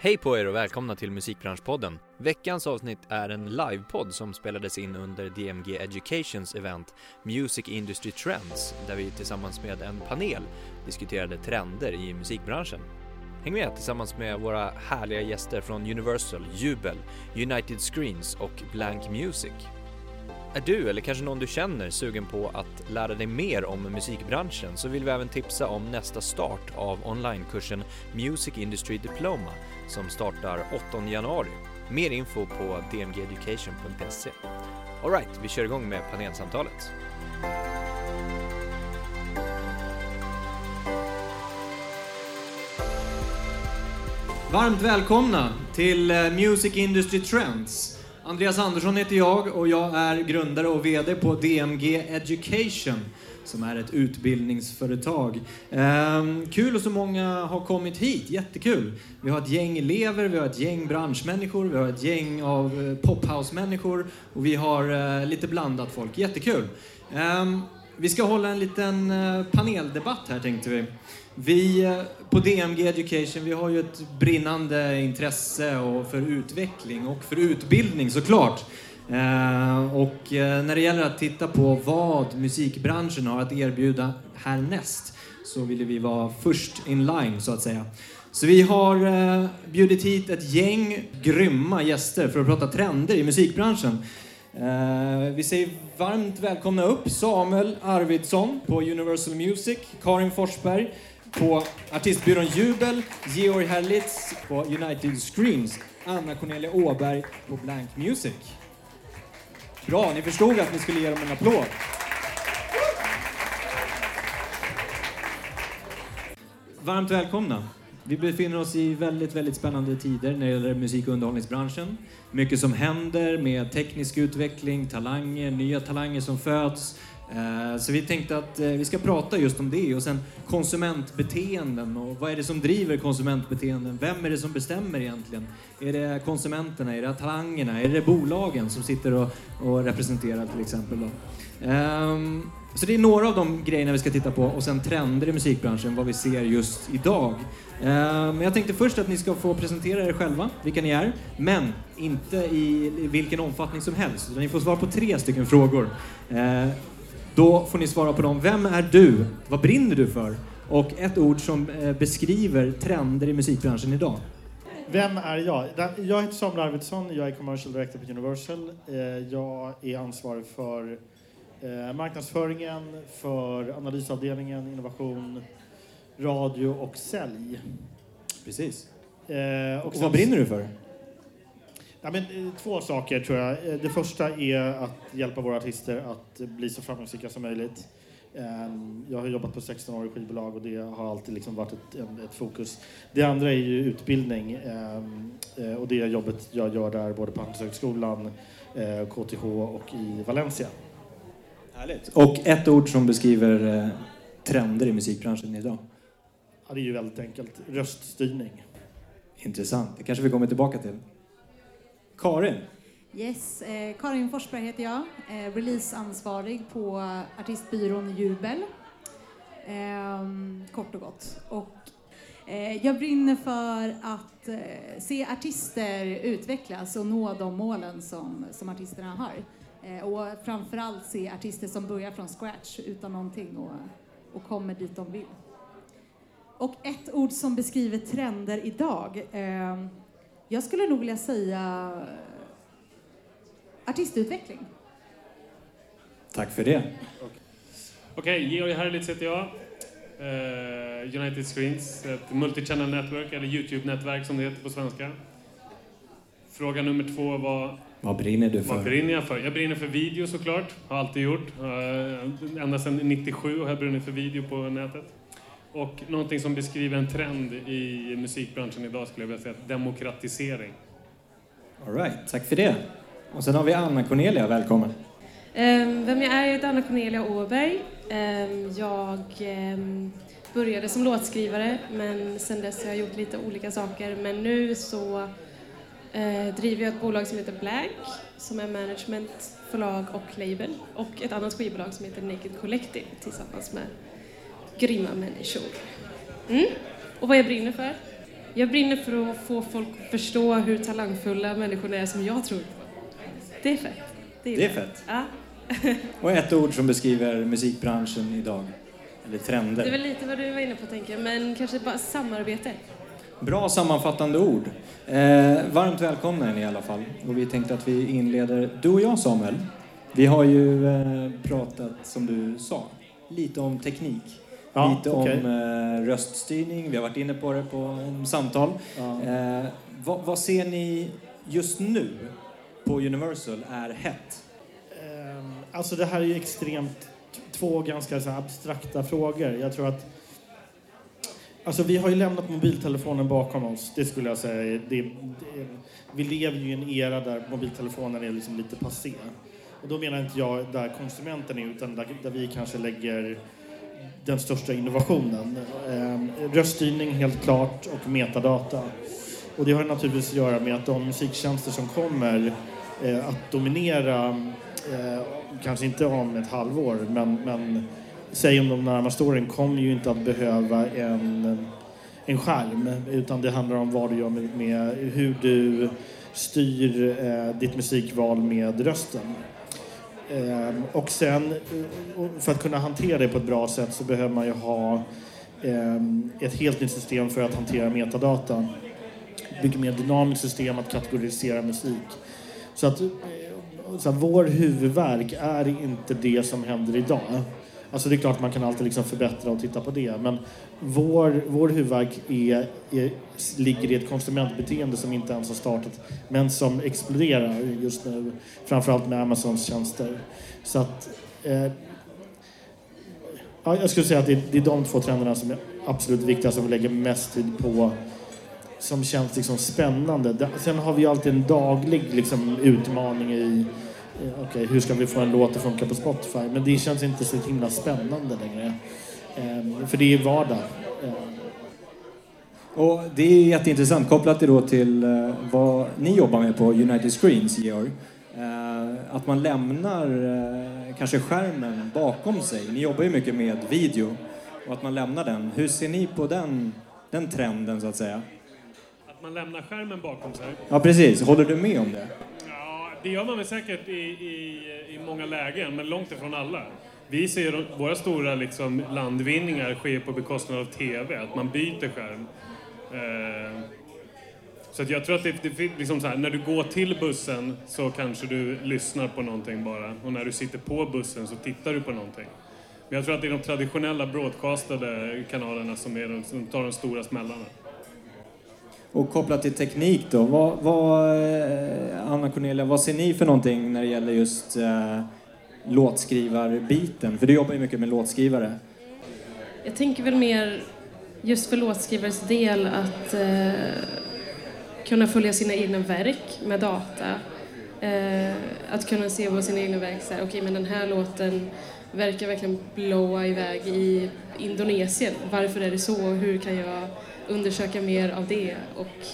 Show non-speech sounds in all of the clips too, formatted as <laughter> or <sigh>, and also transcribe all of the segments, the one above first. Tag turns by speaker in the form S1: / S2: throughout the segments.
S1: Hej på er och välkomna till Musikbranschpodden. Veckans avsnitt är en livepodd som spelades in under DMG Educations event Music Industry Trends där vi tillsammans med en panel diskuterade trender i musikbranschen. Häng med tillsammans med våra härliga gäster från Universal, Jubel, United Screens och Blank Music. Är du, eller kanske någon du känner, sugen på att lära dig mer om musikbranschen så vill vi även tipsa om nästa start av onlinekursen Music Industry Diploma som startar 8 januari. Mer info på dmgeducation.se. Alright, vi kör igång med panelsamtalet. Varmt välkomna till eh, Music Industry Trends. Andreas Andersson heter jag och jag är grundare och VD på DMG Education som är ett utbildningsföretag. Ehm, kul att så många har kommit hit, jättekul. Vi har ett gäng elever, vi har ett gäng branschmänniskor, vi har ett gäng av eh, pophouse-människor och vi har eh, lite blandat folk, jättekul. Ehm, vi ska hålla en liten eh, paneldebatt här tänkte vi. Vi eh, på DMG Education, vi har ju ett brinnande intresse och för utveckling och för utbildning såklart. Eh, och eh, när det gäller att titta på vad musikbranschen har att erbjuda härnäst så ville vi vara först in line så att säga. Så vi har bjudit hit ett gäng grymma gäster för att prata trender i musikbranschen. Vi säger varmt välkomna upp Samuel Arvidsson på Universal Music, Karin Forsberg på artistbyrån Jubel, Georg Herlitz på United Screams, Anna Cornelia Åberg på Blank Music. Bra, ni förstod att ni skulle ge dem en applåd. Varmt välkomna. Vi befinner oss i väldigt, väldigt spännande tider när det gäller musik och underhållningsbranschen. Mycket som händer med teknisk utveckling, talanger, nya talanger som föds. Eh, så vi tänkte att eh, vi ska prata just om det och sen konsumentbeteenden och vad är det som driver konsumentbeteenden? Vem är det som bestämmer egentligen? Är det konsumenterna? Är det talangerna? Är det bolagen som sitter och, och representerar till exempel? Då? Ehm, så det är några av de grejerna vi ska titta på och sen trender i musikbranschen, vad vi ser just idag. Ehm, men jag tänkte först att ni ska få presentera er själva, vilka ni är, men inte i vilken omfattning som helst. Utan ni får svara på tre stycken frågor. Ehm, då får ni svara på dem. Vem är du? Vad brinner du för? Och ett ord som eh, beskriver trender i musikbranschen idag.
S2: Vem är jag? Jag heter Samuel Arvidsson, jag är commercial director på Universal. Eh, Jag är ansvarig för eh, marknadsföringen, för analysavdelningen, innovation, radio och sälj.
S1: Precis. Och
S2: sen-
S1: vad brinner du för?
S2: Ja, men, eh, två saker tror jag. Eh, Det första är att hjälpa våra artister att bli så framgångsrika som möjligt. Eh, Jag har jobbat på 16 år i skivbolag och det har alltid liksom varit ett, en- ett fokus. Det andra är ju utbildning eh, eh, och det jobbet jag gör där både på Handelshögskolan, KTH och i Valencia.
S1: Härligt. Och ett ord som beskriver trender i musikbranschen idag.
S2: Ja, det är ju väldigt enkelt. Röststyrning.
S1: Intressant. Det kanske vi kommer tillbaka till. Karin.
S3: Yes, eh, Karin Forsberg heter jag, eh, releaseansvarig på artistbyrån Jubel. Eh, kort och gott. Och, eh, jag brinner för att eh, se artister utvecklas och nå de målen som, som artisterna har. Eh, och framförallt se artister som börjar från scratch utan någonting och, och kommer dit de vill. Och ett ord som beskriver trender idag. Ehm, Eh, jag skulle nog vilja säga artistutveckling.
S1: Tack för det.
S4: Okej, Georg Herlitz heter jag. Eh, United Screens, ett multichannel network, eller YouTube-nätverk som det heter på svenska. Fråga nummer två var,
S1: Vad brinner du
S4: vad
S1: för?
S4: brinner jag för? Jag brinner för video såklart, har alltid gjort. Eh, ända sedan 97 har jag brunnit för video på nätet. Och någonting som beskriver en trend i musikbranschen idag skulle jag vilja säga, demokratisering.
S1: All right, tack för det. Och sen har vi Anna Cornelia, välkommen.
S5: Ehm, Vem jag är, jag heter Anna Cornelia Åberg. Ehm, Jag ehm, började som låtskrivare, men sen dess har jag gjort lite olika saker. Men nu så eh, driver jag ett bolag som heter Black, som är management, förlag och label. Och ett annat skivbolag som heter Naked Collective tillsammans med grymma människor. Mm. Och vad jag brinner för? jag brinner för att få folk att förstå hur talangfulla människor är som jag tror på. Det är fett.
S1: Det är fett.
S5: Ja. <laughs>
S1: Och ett ord som beskriver musikbranschen idag. Eller trender.
S5: Det är väl lite vad du var inne på tänker jag, men kanske bara samarbete.
S1: Bra sammanfattande ord. Eh, varmt välkomna är ni i alla fall. Och vi tänkte att vi inleder, du och jag Samuel, vi har ju eh, pratat, som du sa, lite om teknik.
S2: Ja,
S1: lite
S2: okej.
S1: om eh, röststyrning, vi har varit inne på det på samtal.
S2: Ja.
S1: Eh, vad, vad ser ni just nu på Universal är hett?
S2: Ehm, Alltså det här är ju extremt två ganska så abstrakta frågor. Jag tror att Alltså vi har ju lämnat mobiltelefonen bakom oss, det skulle jag säga. Det, det, vi lever ju i en era där mobiltelefonen är liksom lite passé. Och då menar inte jag där konsumenten är, utan där, där vi kanske lägger den största innovationen. Ehm, röststyrning helt klart och metadata. Och det har naturligtvis att göra med att de musiktjänster som kommer eh, att dominera, eh, kanske inte om ett halvår, men, men säg om de närmaste åren, kommer ju inte att behöva en, en skärm. Utan det handlar om vad du gör med, med hur du styr eh, ditt musikval med rösten. Ehm, och sen, eh, för att kunna hantera det på ett bra sätt så behöver man ju ha ehm, ett helt nytt system för att hantera metadata. Mycket mer dynamiskt system att kategorisera musik. Så att, eh, så att vår huvudverk är inte det som händer idag. Alltså det är klart man kan alltid liksom förbättra och titta på det. Men vår, vår huvudvärk är, är, ligger i ett konsumentbeteende som inte ens har startat. Men som exploderar just nu. Framförallt med Amazons tjänster. Så att... Eh, ja, jag skulle säga att det är, det är de två trenderna som är absolut viktigast som vi lägger mest tid på. Som känns liksom spännande. Sen har vi ju alltid en daglig liksom, utmaning i Okej, hur ska vi få en låt att funka på Spotify? Men det känns inte så himla spännande längre. Eh, för det är vardag. Eh,
S1: Och det är jätteintressant kopplat det då till eh, vad ni jobbar med på United Screens, Georg. Eh, att man lämnar eh, kanske skärmen bakom sig. Ni jobbar ju mycket med video och att man lämnar den. Hur ser ni på den, den trenden så att säga?
S4: Att man lämnar skärmen bakom sig.
S1: Ja precis, håller du med om det?
S4: Det gör man väl säkert i, i, i många lägen, men långt ifrån alla. Vi ser våra stora liksom, landvinningar ske på bekostnad av TV, att man byter skärm. Eh, så att jag tror att det, det liksom så här, när du går till bussen så kanske du lyssnar på någonting bara. Och när du sitter på bussen så tittar du på någonting. Men jag tror att det är de traditionella broadcastade kanalerna som, är de, som tar de stora smällarna.
S1: Och kopplat till teknik då, vad, vad, eh, Anna Cornelia, vad ser ni för någonting när det gäller just eh, låtskrivarbiten? För du jobbar ju mycket med låtskrivare.
S5: Jag tänker väl mer just för låtskrivares del att eh, kunna följa sina egna verk med data. Eh, att kunna se vad sina egna verk säger. okej men den här låten verkar verkligen blåa iväg i Indonesien. Varför är det så? Hur kan jag undersöka mer av det? Och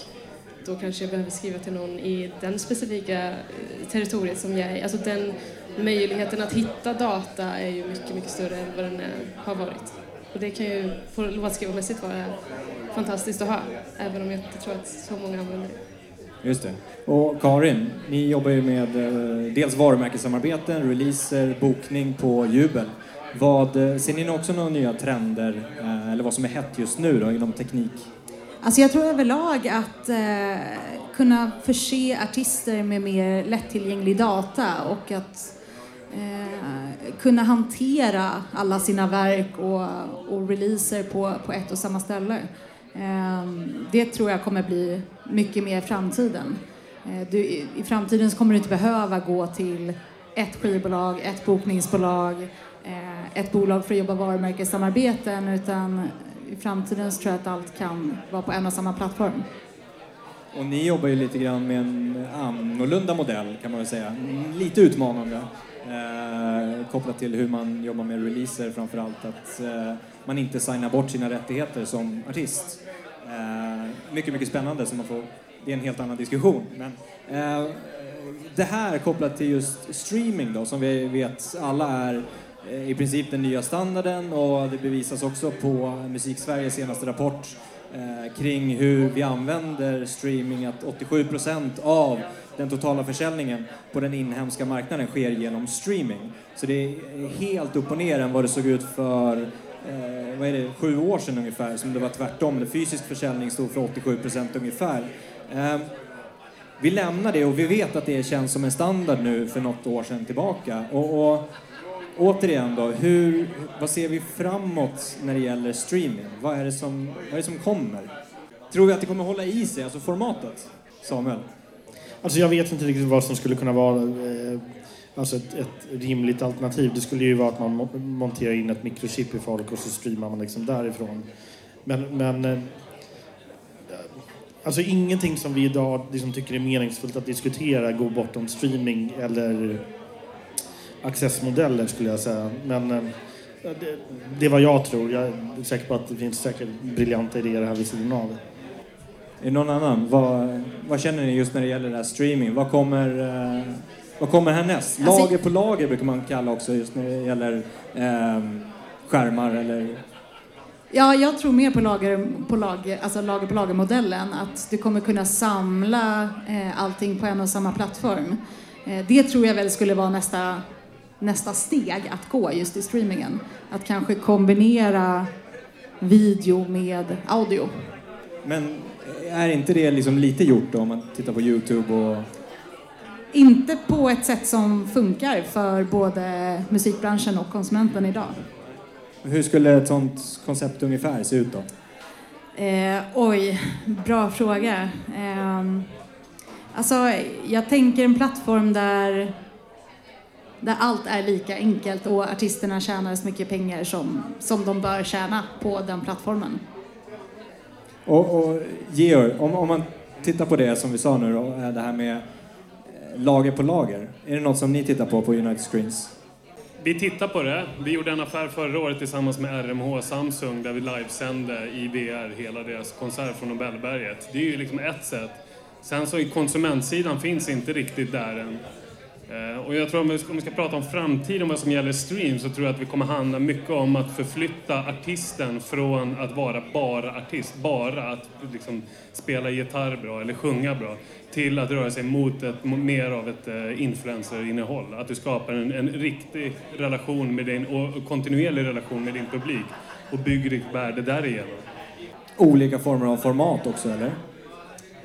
S5: då kanske jag behöver skriva till någon i den specifika eh, territoriet som jag är. Alltså den möjligheten att hitta data är ju mycket, mycket större än vad den är, har varit. Och det kan ju på låtskrivarmässigt vara fantastiskt att ha, även om jag inte tror att så många använder det.
S1: Just det. Och Karin, ni jobbar ju med eh, dels varumärkessamarbeten, releaser, bokning på Jubel. Vad, eh, ser ni också några nya trender, eh, eller vad som är hett just nu då, inom teknik?
S3: Alltså jag tror överlag att eh, kunna förse artister med mer lättillgänglig data och att eh, kunna hantera alla sina verk och, och releaser på, på ett och samma ställe. Eh, det tror jag kommer bli mycket mer i framtiden. Eh, du, i, I framtiden så kommer du inte behöva gå till ett skivbolag, ett bokningsbolag, eh, Eh, ett bolag för att jobba varumärkessamarbeten utan i framtiden så tror jag att allt kan vara på en och samma plattform.
S1: Och ni jobbar ju lite grann med en annorlunda modell kan man väl säga. Lite utmanande. Eh, kopplat till hur man jobbar med releaser framförallt. Att eh, man inte signar bort sina rättigheter som artist. Eh, mycket, mycket spännande. Så man får, det är en helt annan diskussion. Men, eh, det här kopplat till just streaming då, som vi vet alla är Eh, i princip den nya standarden och det bevisas också på Musiksveriges senaste rapport eh, kring hur vi använder streaming, att 87% av den totala försäljningen på den inhemska marknaden sker genom streaming. Så det är helt upp och ner än vad det såg ut för eh, vad är det, sju år sedan ungefär, som det var tvärtom. Det fysisk försäljning stod för 87% ungefär. Eh, vi lämnar det och vi vet att det känns som en standard nu för något år sedan tillbaka. Och, och återigen då, hur, vad ser vi framåt när det gäller streaming? Vad är, det som, vad är det som kommer? Tror vi att det kommer hålla i sig, alltså formatet? Samuel?
S2: Alltså jag vet inte riktigt vad som skulle kunna vara eh, alltså ett, ett, rimligt alternativ. Det skulle ju vara att man monterar in ett mikrochip i folk och så streamar man liksom därifrån. Men, men eh, alltså ingenting som vi idag liksom tycker är meningsfullt att diskutera går bortom streaming eller accessmodeller skulle jag säga. Men eh, det, det är vad jag tror. Jag är säker på att det finns säkert briljanta idéer här vid sidan av.
S1: Är det någon annan? Vad, vad känner ni just när det gäller det här streaming? Vad kommer, eh, vad kommer härnäst? Alltså, lager på lager brukar man kalla också just när det gäller eh, skärmar eller
S3: Ja, jag tror mer på lager på lager, alltså lager på lager-modellen. Att du kommer kunna samla eh, allting på en och samma plattform. Eh, det tror jag väl skulle vara nästa, nästa steg att gå just i streamingen. Att kanske kombinera video med audio.
S1: Men är inte det liksom lite gjort då om man tittar på Youtube och...
S3: Inte på ett sätt som funkar för både musikbranschen och konsumenten idag.
S1: Hur skulle ett sånt koncept ungefär se ut då?
S3: Eh, oj, bra fråga. Eh, alltså, jag tänker en plattform där, där allt är lika enkelt och artisterna tjänar så mycket pengar som, som de bör tjäna på den plattformen.
S1: Och, och Georg, om, om man tittar på det som vi sa nu då, det här med eh, lager på lager. Är det något som ni tittar på på United Screens?
S4: Vi tittar på det. Vi gjorde en affär förra året tillsammans med RMH Samsung där vi livesände i VR hela deras konsert från Nobelberget. Det är ju liksom ett sätt. Sen så i konsumentsidan finns inte riktigt där än. Eh, och jag tror om vi, ska, om vi ska prata om framtiden vad som gäller stream så tror jag att vi kommer handla mycket om att förflytta artisten från att vara bara artist, bara att liksom spela gitarr bra eller sjunga bra, till att röra sig mot ett, mer av ett eh, influencerinnehåll. Att du skapar en, en riktig relation med din, och kontinuerlig relation med din publik och bygger ditt värde därigenom.
S1: Olika former av format också, eller?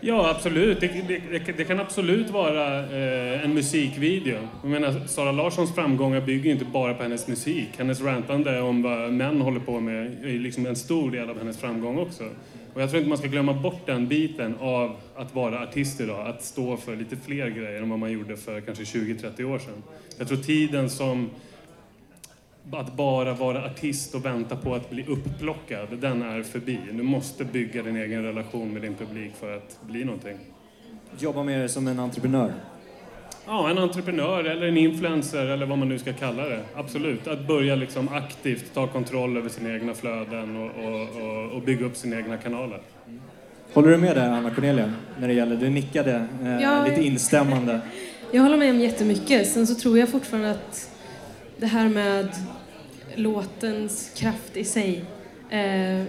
S4: Ja, absolut. Det, det, det kan absolut vara eh, en musikvideo. Jag menar, Sara Larssons framgångar bygger inte bara på hennes musik. Hennes rantande om vad män håller på med är liksom en stor del av hennes framgång också. Och jag tror inte man ska glömma bort den biten av att vara artist idag. Att stå för lite fler grejer än vad man gjorde för kanske 20-30 år sedan. Jag tror tiden som att bara vara artist och vänta på att bli upplockad, den är förbi. Du måste bygga din egen relation med din publik för att bli någonting.
S1: Jobba med det som en entreprenör?
S4: Ja, en entreprenör eller en influencer eller vad man nu ska kalla det. Absolut. Att börja liksom aktivt ta kontroll över sina egna flöden och, och, och, och bygga upp sina egna kanaler.
S1: Håller du med där, Anna Cornelia, när det gäller, du nickade eh, ja, lite instämmande. <laughs>
S5: Jag håller med om jättemycket. Sen så tror jag fortfarande att det här med låtens kraft i sig eh,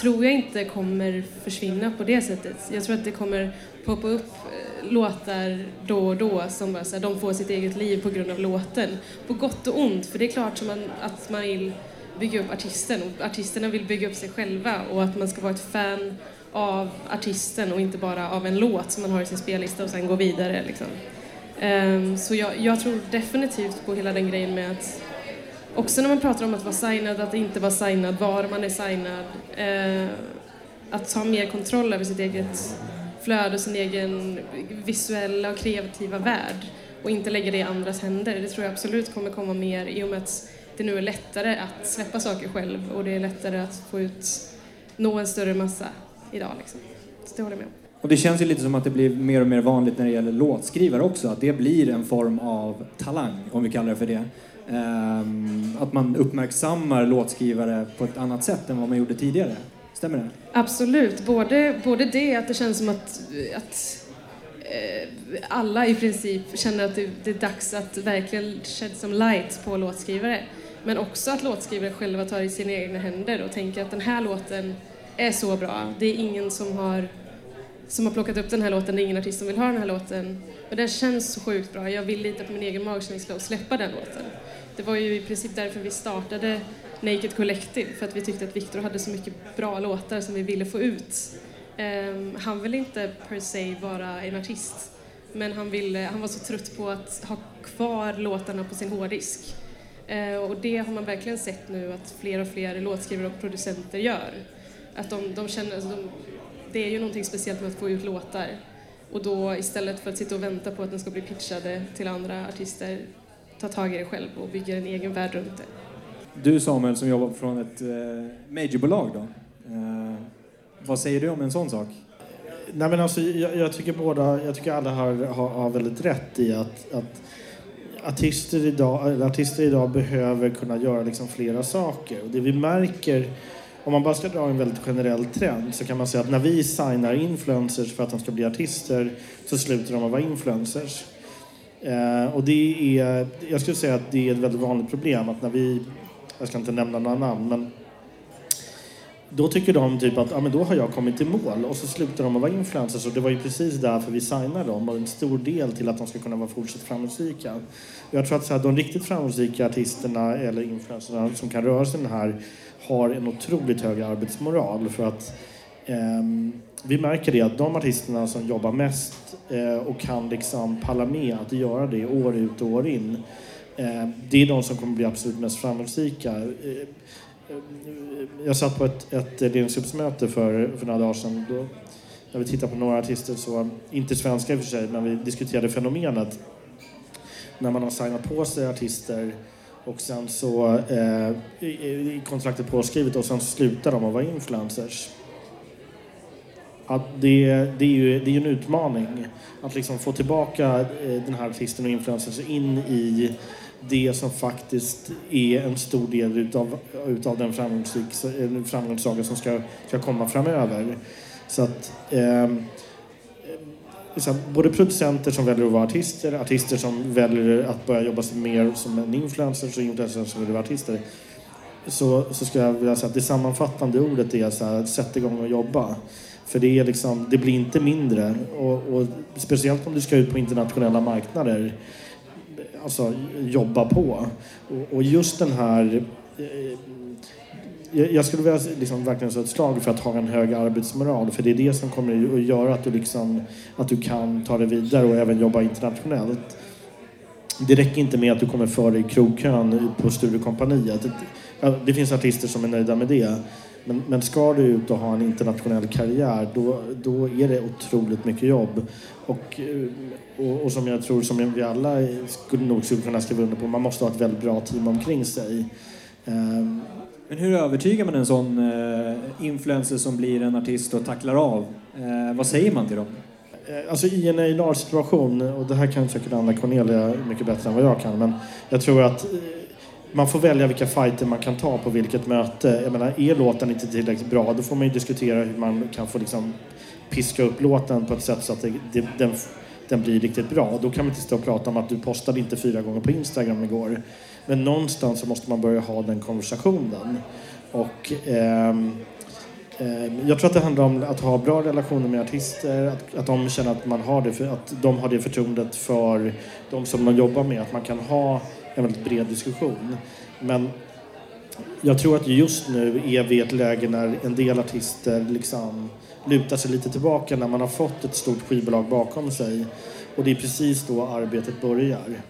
S5: tror jag inte kommer försvinna på det sättet. Jag tror att det kommer poppa upp eh, låtar då och då som bara så här, de får sitt eget liv på grund av låten. På gott och ont, för det är klart som man, att man vill bygga upp artisten och artisterna vill bygga upp sig själva och att man ska vara ett fan av artisten och inte bara av en låt som man har i sin spellista och sen gå vidare. Liksom. Um, så jag, jag, tror definitivt på hela den grejen med att också när man pratar om att vara signad, att inte vara signad, var man är signad. Eh, att ha mer kontroll över sitt eget flöde och sin egen visuella och kreativa värld och inte lägga det i andras händer. Det tror jag absolut kommer komma mer i och med att det nu är lättare att släppa saker själv och det är lättare att få ut, nå en större massa idag. Liksom. Så det håller jag med om.
S1: Och det känns ju lite som att det blir mer och mer vanligt när det gäller låtskrivare också, att det blir en form av talang, om vi kallar det för det. Ehm, att man uppmärksammar låtskrivare på ett annat sätt än vad man gjorde tidigare. Stämmer det?
S5: Absolut. Både, både det, att det känns som att, att eh, alla i princip känner att det, det är dags att verkligen shed som light på låtskrivare. Men också att låtskrivare själva tar i sina egna händer och tänker att den här låten är så bra. Det är ingen som har, som har plockat upp den här låten, det är ingen artist som vill ha den här låten. Men den känns så sjukt bra. Jag vill lita på min egen magkänsla och släppa den låten. Det var ju i princip därför vi startade Naked Collective, för att vi tyckte att Victor hade så mycket bra låtar som vi ville få ut. Um, han vill inte per se vara en artist, men han, ville, eh, han var så trött på att ha kvar låtarna på sin hårddisk. Uh, och det har man verkligen sett nu att fler och fler låtskrivare och producenter gör. Att de, de känner, alltså de, det är ju någonting speciellt med att få ut låtar. Och då istället för att sitta och vänta på att den ska bli pitchade till andra artister, ta tag i det själv och bygga en egen värld runt det.
S1: Du Samuel som jobbar från ett eh, majorbolag då. Eh, vad säger du om en sån sak?
S2: Nej, men alltså, jag, jag tycker båda, jag tycker alla har, har, har väldigt rätt i att, att artister, idag, artister idag behöver kunna göra liksom flera saker. Och det vi märker, om man bara ska dra en väldigt generell trend, så kan man säga att när vi signar influencers för att de ska bli artister så slutar de att vara influencers. Eh, och det är, jag skulle säga att det är ett väldigt vanligt problem att när vi, jag ska inte nämna några namn, men då tycker de typ att ja, men då har jag kommit till mål och så slutar de att vara influencers och det var ju precis därför vi signade dem och en stor del till att de ska kunna vara fortsatt framgångsrika. Jag tror att så här, de riktigt framgångsrika artisterna eller influencerna som kan röra sig den här har en otroligt hög arbetsmoral för att eh, vi märker det att de artisterna som jobbar mest eh, och kan liksom palla med att göra det år ut och år in eh, det är de som kommer bli absolut mest framgångsrika. Eh, eh, jag satt på ett, ett ledningsgruppsmöte för, för några dagar sedan. Då, när vi tittade på några artister, så, inte svenska i och för sig, men vi diskuterade fenomenet när man har signat på sig artister och sen så eh, i kontraktet påskrivet och sen slutar de att vara influencers. Att det, det är ju det är en utmaning att liksom få tillbaka eh, den här artisten och influencers in i det som faktiskt är en stor del utav, utav den eh, framgångssaga som ska, ska komma framöver. Så att eh, Liksom, både producenter som väljer att vara artister, artister som väljer att börja jobba mer som en influencer och influencers som vill vara artister. Så, så skulle jag vilja säga att det sammanfattande ordet är så här, sätt igång och jobba. För det, är liksom, det blir inte mindre. Och, och speciellt om du ska ut på internationella marknader alltså, jobba på. Och, och just den här... Eh, jag skulle vilja liksom verkligen slå ett slag för att ha en hög arbetsmoral. För det är det som kommer att göra att du, liksom, att du kan ta det vidare och även jobba internationellt. Det räcker inte med att du kommer före i krogkön på Sturecompagniet. Det finns artister som är nöjda med det. Men, men ska du ut och ha en internationell karriär då, då är det otroligt mycket jobb. Och, och, och, som jag tror som vi alla skulle nog skulle kunna skriva under på, man måste ha ett väldigt bra team omkring sig.
S1: Ehm, men hur övertygar man en sån eh, influencer som blir en artist och tacklar av? Eh, vad säger man till dem?
S2: Eh, alltså i en A&R-situation, och det här kan säkert Anna Cornelia mycket bättre än vad jag kan, men jag tror att eh, man får välja vilka fighter man kan ta på vilket möte. Jag menar, är låten inte tillräckligt bra, då får man ju diskutera hur man kan få liksom piska upp låten på ett sätt så att det, det, den, den blir riktigt bra. Då kan man inte stå och prata om att du postade inte fyra gånger på Instagram igår. Men någonstans så måste man börja ha den konversationen. Och eh, jag tror att det handlar om att ha bra relationer med artister, att, att de känner att, man har det för, att de har det förtroendet för de som man jobbar med, att man kan ha en väldigt bred diskussion. Men jag tror att just nu är vi i ett läge när en del artister liksom lutar sig lite tillbaka när man har fått ett stort skivbolag bakom sig. Och det är precis då arbetet börjar.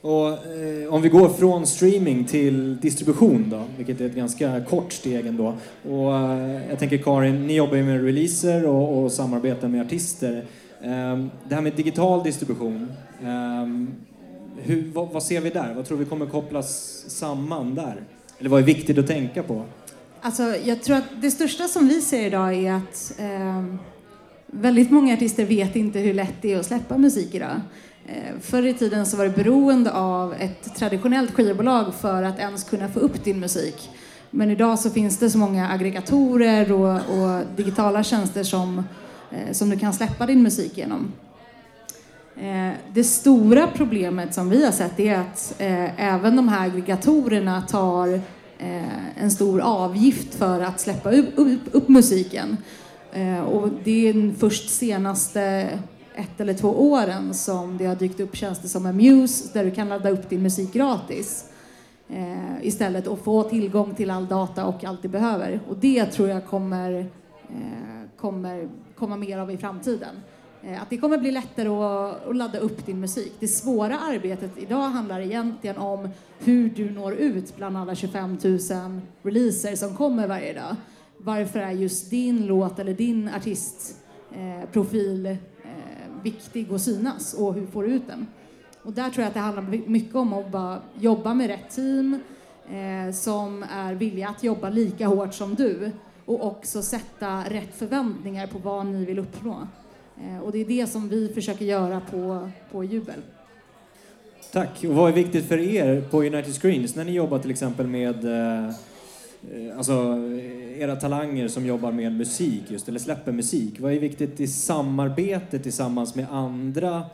S1: Och, eh, om vi går från streaming till distribution då, vilket är ett ganska kort steg ändå. Och, eh, jag tänker Karin, ni jobbar ju med releaser och, och samarbetar med artister. Eh, det här med digital distribution, eh, hur, vad, vad, ser vi där? Vad tror vi kommer kopplas samman där? Eller vad är viktigt att tänka på?
S3: Alltså, jag tror att det största som vi ser idag är att eh, väldigt många artister vet inte hur lätt det är att släppa musik idag. Eh, förr i tiden så var du beroende av ett traditionellt skivbolag för att ens kunna få upp din musik. Men idag så finns det så många aggregatorer och, och digitala tjänster som, eh, som du kan släppa din musik genom. Eh, det stora problemet som vi har sett är att även de här aggregatorerna tar en stor avgift för att släppa upp, upp, upp musiken. Och det är först senaste ett eller två åren som det har dykt upp tjänster som Amuse där du kan ladda upp din musik gratis eh, istället och få tillgång till all data och allt du behöver. Och det tror jag kommer, eh, kommer komma mer av i framtiden. Eh, att det kommer bli lättare att, att, ladda upp din musik. Det svåra arbetet idag handlar egentligen om hur du når ut bland alla 25 000 releaser som kommer varje dag. Varför är just din låt eller din artistprofil eh, viktig att synas och hur får du ut den? Och där tror jag att det handlar mycket om att bara jobba med rätt team eh, som är villiga att jobba lika hårt som du och också sätta rätt förväntningar på vad ni vill uppnå. Eh, och det är det som vi försöker göra på, på Jubel.
S1: Tack. Och vad är viktigt för er på United Screens när ni jobbar till exempel med eh, Eh, alltså, eh, era talanger som jobbar med musik just, eller släpper musik? Vad är viktigt i samarbete tillsammans med andra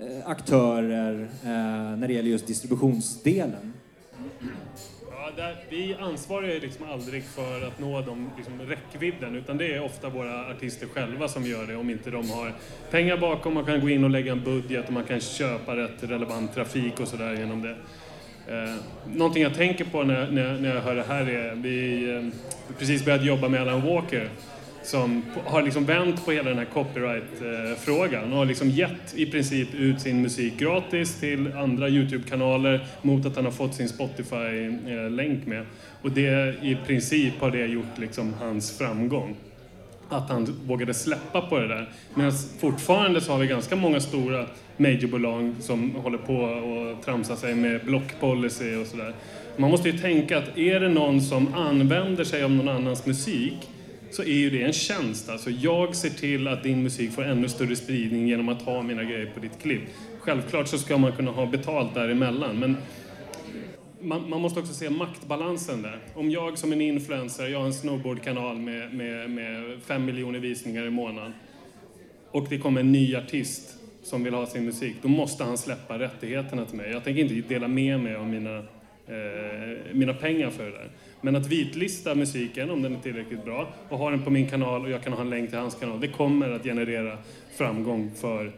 S1: eh, aktörer eh, när det gäller just distributionsdelen?
S4: där, vi ansvarar ju liksom aldrig för att nå de liksom, räckvidden utan det är ofta våra artister själva som gör det om inte de har pengar bakom, man kan gå in och lägga en budget och man kan köpa rätt relevant trafik och sådär genom det. Eh, någonting jag tänker på när, när, när jag hör det här är, vi eh, precis börjat jobba med Alan Walker som har liksom vänt på hela den här copyright-frågan och har liksom gett i princip ut sin musik gratis till andra Youtube-kanaler mot att han har fått sin Spotify-länk eh, med. Och det i princip har det gjort liksom hans framgång. Att han vågade släppa på det där. Men fortfarande så har vi ganska många stora majorbolag som håller på och tramsar sig med blockpolicy och sådär. Man måste ju tänka att är det någon som använder sig av någon annans musik så är ju det en tjänst. Alltså jag ser till att din musik får ännu större spridning genom att ha mina grejer på ditt klipp. Självklart så ska man kunna ha betalt däremellan, men man, man måste också se maktbalansen där. Om jag som en influencer, jag har en snowboardkanal med, med, med fem miljoner visningar i månaden och det kommer en ny artist som vill ha sin musik, då måste han släppa rättigheterna till mig. Jag tänker inte dela med mig av mina, eh, mina pengar för det där. Men att vitlista musiken, om den är tillräckligt bra, och ha den på min kanal och jag kan ha en länk till hans kanal, det kommer att generera framgång för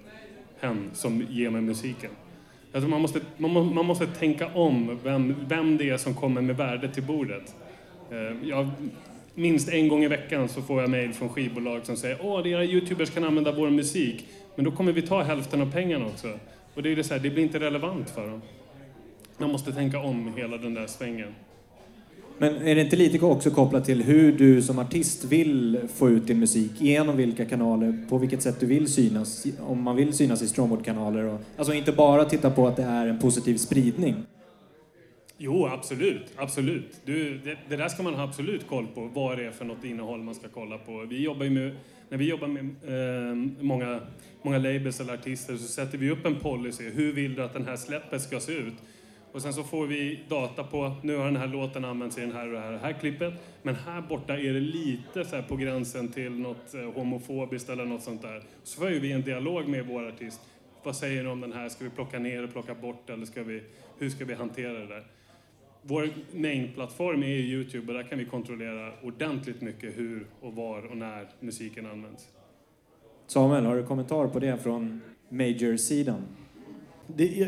S4: hen som ger mig musiken. Jag tror man måste, man, man måste tänka om vem, vem det är som kommer med värde till bordet. Eh, jag, minst en gång i veckan så får jag mejl från skivbolag som säger åh, era youtubers kan använda vår musik, men då kommer vi ta hälften av pengarna också. Och det, är det, så här, det blir inte relevant för dem. Man måste tänka om hela den där svängen.
S1: Men är det inte lite också kopplat till hur du som artist vill få ut din musik? Genom vilka kanaler? På vilket sätt du vill synas? Om man vill synas i Strongboard-kanaler? Alltså inte bara titta på att det är en positiv spridning.
S4: Jo, absolut. absolut. Du, det, det, där ska man ha absolut koll på, vad det är för något innehåll man ska kolla på. Vi jobbar med, när vi jobbar med eh, många, många labels eller artister så sätter vi upp en policy. Hur vill du att den här släppet ska se ut? Och sen så får vi data på, nu har den här låten använts i den här och det här, här klippet. Men här borta är det lite så på gränsen till något eh, homofobiskt eller något sånt där. Så får vi en dialog med vår artist. Vad säger ni om den här? Ska vi plocka ner och plocka bort eller ska vi, hur ska vi hantera det där? Vår main-plattform är Youtube och där kan vi kontrollera ordentligt mycket hur och var och när musiken används.
S1: Samuel, har du kommentar på det från Major-sidan?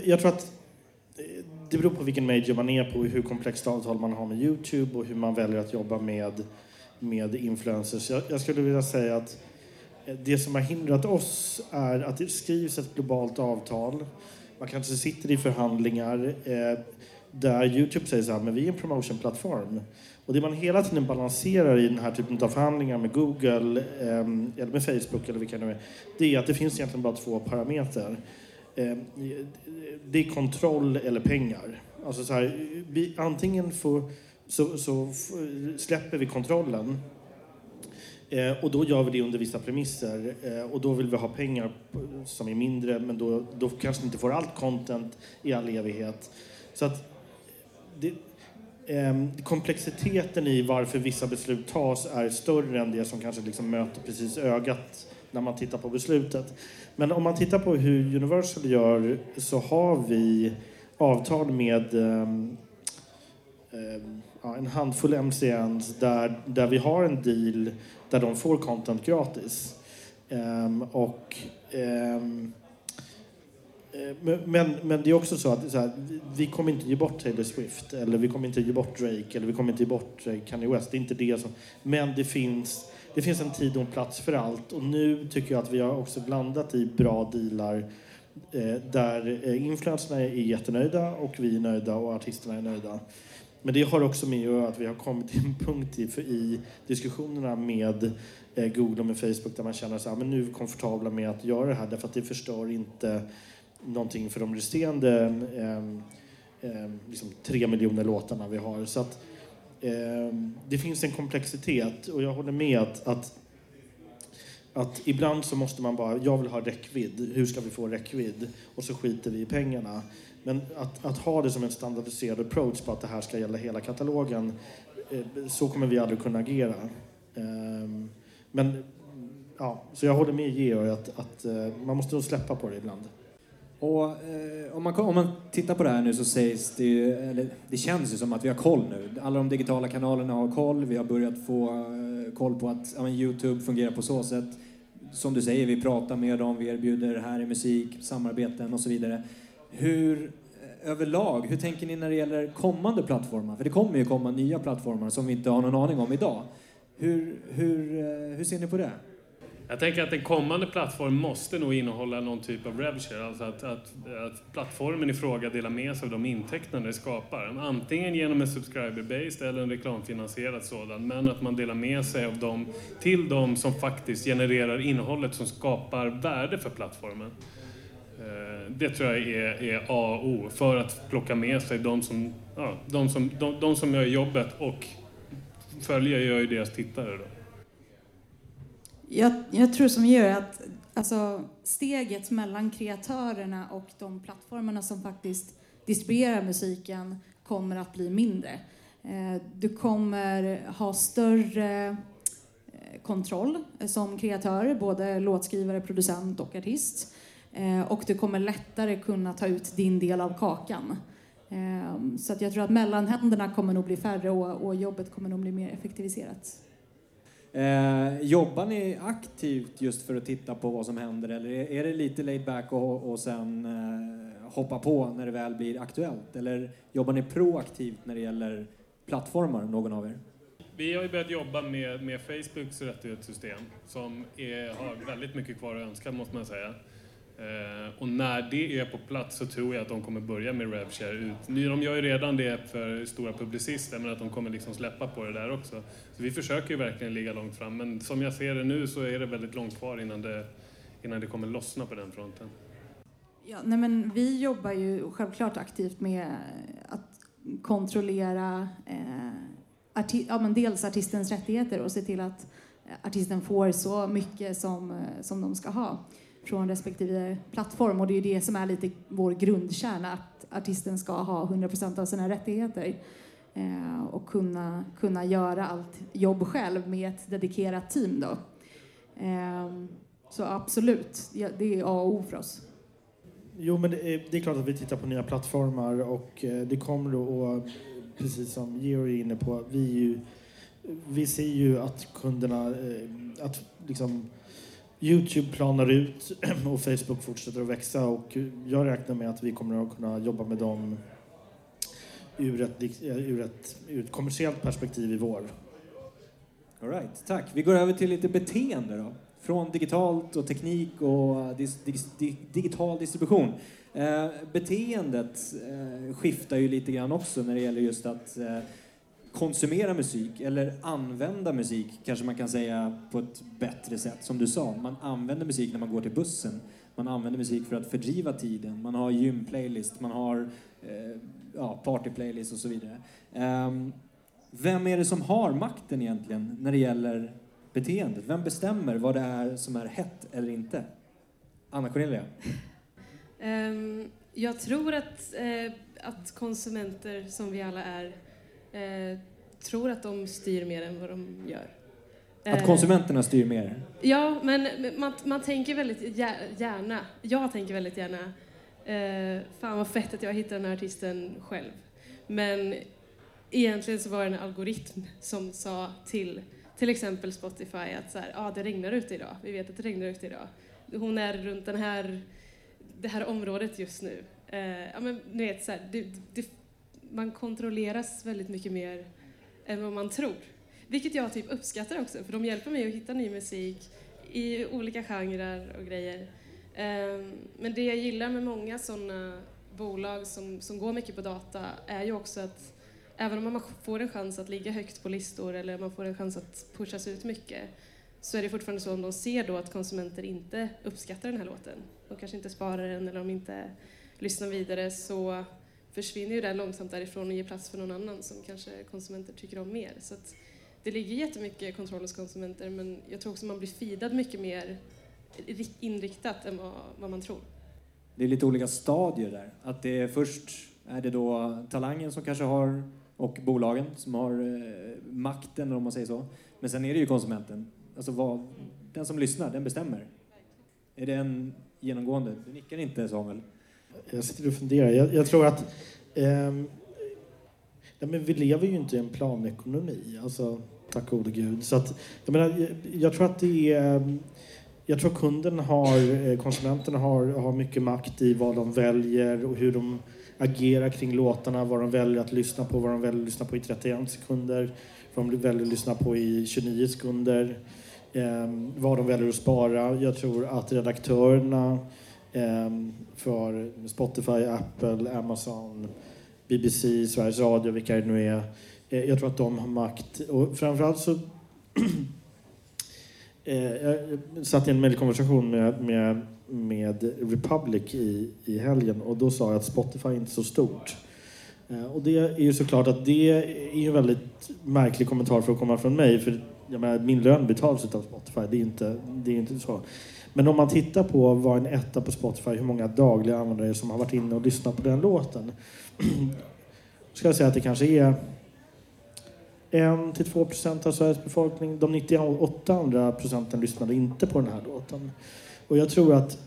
S2: jag tror att det beror på vilken major man är på, hur komplext avtal man har med Youtube och hur man väljer att jobba med, med influencers. Jag, jag skulle vilja säga att eh, det som har hindrat oss är att det skrivs ett globalt avtal. Man kanske sitter i förhandlingar eh, där Youtube säger så här, men vi är en promotionplattform. Och det man hela tiden balanserar i den här typen av förhandlingar med Google eh, eller med Facebook eller vilka det nu är, det är att det finns egentligen bara två parametrar. Eh, det är kontroll eller pengar. Alltså så här, vi, antingen får, så, så släpper vi kontrollen eh, och då gör vi det under vissa premisser eh, och då vill vi ha pengar som är mindre men då, då kanske inte får allt content i all evighet. Så att det, eh, komplexiteten i varför vissa beslut tas är större än det som kanske liksom möter precis ögat när man tittar på beslutet. Men om man tittar på hur Universal gör så har vi avtal med um, eh, ja, en handfull MCNs där, där vi har en deal där de får content gratis. Um, och, um, men, men det är också så att så här, vi kommer inte ge bort Taylor Swift eller vi kommer inte ge bort Drake eller vi kommer inte ge bort eh, Kanye West. Det är inte det som... Men det finns, det finns en tid och en plats för allt och nu tycker jag att vi har också blandat i bra dealar eh, där eh, influenserna influencerna är jättenöjda och vi är nöjda och artisterna är nöjda. Men det har också med att göra att vi har kommit till en punkt i, i diskussionerna med eh, Google och med Facebook där man känner att ah, nu är vi komfortabla med att göra det här därför att det förstör inte någonting för de resterande eh, eh, liksom tre miljoner låtarna vi har. Så att, Ehm, det finns en komplexitet och jag håller med att, att, att ibland så måste man bara, jag vill ha räckvidd, hur ska vi få räckvidd? Och så skiter vi i pengarna. Men att, att ha det som en standardiserad approach på att det här ska gälla hela katalogen, eh, så kommer vi aldrig kunna agera. Ehm, men ja, så jag håller med Georg att, att eh, man måste nog släppa på det ibland.
S1: Och, eh, om, man, om man tittar på det här nu så sägs det ju, eller det känns ju som att vi har koll nu. Alla de digitala kanalerna har koll, vi har börjat få eh, koll på att ja, Youtube fungerar på så sätt. Som du säger, vi pratar med dem, vi erbjuder här i musik, samarbeten och så vidare. Hur eh, överlag, hur tänker ni när det gäller kommande plattformar? För det kommer ju komma nya plattformar som vi inte har någon aning om idag. Hur, hur, eh, hur ser ni på det?
S4: Jag tänker att en kommande plattform måste nog innehålla någon typ av revshare, alltså att, att, att plattformen i fråga delar med sig av de intäkterna det skapar. Antingen genom en subscriber-based eller en reklamfinansierad sådan, men att man delar med sig av dem till de som faktiskt genererar innehållet som skapar värde för plattformen. Eh, det tror jag är, är A och O för att plocka med sig de som, ja, de som, de, de som gör jobbet och följer gör ju deras tittare. Då.
S3: Jag, jag tror som gör att alltså, steget mellan kreatörerna och de plattformarna som faktiskt distribuerar musiken kommer att bli mindre. Eh, du kommer ha större eh, kontroll som kreatör, både låtskrivare, producent och artist. Eh, och du kommer lättare kunna ta ut din del av kakan. Så att jag tror att mellanhänderna kommer nog bli färre och jobbet kommer nog bli mer effektiviserat.
S1: Eh, jobbar ni aktivt just för att titta på vad som händer eller är det lite laid back och, och sen eh, hoppa på när det väl blir aktuellt? Eller jobbar ni proaktivt när det gäller plattformar, någon av er?
S4: Vi har ju börjat jobba med, med Facebooks rättighetssystem som är, har väldigt mycket kvar att önska måste man säga. Eh, och när det är på plats så tror jag att de kommer börja med RevShare ut. De gör ju redan det för stora publicister men att de kommer liksom släppa på det där också. Så vi försöker ju verkligen ligga långt fram men som jag ser det nu så är det väldigt långt kvar innan det, innan det kommer lossna på den fronten.
S3: Ja, nej men vi jobbar ju självklart aktivt med att kontrollera eh, arti ja, men dels artistens rättigheter och se till att artisten får så mycket som, eh, som de ska ha från respektive plattform och det är det som är lite vår grundkärna att artisten ska ha 100% av sina rättigheter eh, och kunna, kunna göra allt jobb själv med ett dedikerat team då. Eh, så absolut, det är A och O för oss.
S2: Jo, men det är, det är, klart att vi tittar på nya plattformar och eh, det kommer då att, precis som Georg är inne på, vi, ju, vi ser ju att kunderna, eh, att liksom Youtube planar ut <clears throat> och Facebook fortsätter att växa och jag räknar med att vi kommer att kunna jobba med dem ur ett, eh, ur ett, ur ett kommersiellt perspektiv i vår.
S1: All right, tack. Vi går över till lite beteende då. Från digitalt och teknik och dis, dis, di, digital distribution. Eh, beteendet eh, skiftar ju lite grann också när det gäller just att eh, konsumera musik eller använda musik, kanske man kan säga på ett bättre sätt. Som du sa, man använder musik när man går till bussen. Man använder musik för att fördriva tiden. Man har gymplaylist, man har eh, ja, partyplaylist och så vidare. Um, vem är det som har makten egentligen när det gäller beteendet? Vem bestämmer vad det är som är hett eller inte? Anna Cornelia?
S5: Um, jag tror att, eh, att konsumenter, som vi alla är, eh, tror att de styr mer än vad de gör.
S1: Att eh, konsumenterna styr mer?
S5: Ja, men man, man tänker väldigt gärna, jag tänker väldigt gärna, eh, fan vad fett att jag hittar den här artisten själv. Men egentligen så var det en algoritm som sa till till exempel Spotify att så här, ah, det regnar ute idag, vi vet att det regnar ute idag. Hon är runt den här, det här området just nu. Eh, ja, men, ni vet, så här, det, det, man kontrolleras väldigt mycket mer än vad man tror. Vilket jag typ uppskattar också, för de hjälper mig att hitta ny musik i olika genrer och grejer. Ehm, men det jag gillar med många sådana bolag som, som går mycket på data är ju också att även om man får en chans att ligga högt på listor eller man får en chans att pushas ut mycket så är det fortfarande så om de ser då att konsumenter inte uppskattar den här låten, de kanske inte sparar den eller de inte lyssnar vidare så försvinner ju det långsamt därifrån och ger plats för någon annan som kanske konsumenter tycker om mer. Så att det ligger jättemycket kontroll hos konsumenter men jag tror också man blir feedad mycket mer inriktat än vad, vad man tror.
S1: Det är lite olika stadier där. Att det är först är det då talangen som kanske har och bolagen som har eh, makten, om man säger så. Men sen är det ju konsumenten. Alltså vad, den som lyssnar, den bestämmer. Är det en genomgående? Du nickar inte, Samuel.
S2: Jag sitter och funderar. Jag, jag tror att eh, ja, men vi lever ju inte i en planekonomi, alltså, tack gode gud. Så att, jag, menar, jag, jag tror att det är... Jag tror kunden har, eh, konsumenterna har, har mycket makt i vad de väljer och hur de agerar kring låtarna, vad de väljer att lyssna på, vad de väljer att lyssna på i 31 sekunder, vad de väljer att lyssna på i 29 sekunder, eh, vad de väljer att spara. Jag tror att redaktörerna eh, Ehm, för Spotify, Apple, Amazon, BBC, Sveriges Radio, vilka det nu är, eh, jag tror att de har makt. Och framförallt så <clears throat> eh, jag satt i en mejlkonversation med, med med Republic i, i helgen och då sa jag att Spotify är inte så stort. Eh, och det är ju såklart att det är en väldigt märklig kommentar för att komma från mig för jag menar, min lön betalas av Spotify, det är, inte, det är inte så. Men om man tittar på vad en etta på Spotify, hur många dagliga användare som har varit inne och lyssnat på den låten. <clears throat> ska jag säga att det kanske är 1-2 procent av Sveriges befolkning. De 98 andra procenten lyssnade inte på den här låten. Och jag tror att,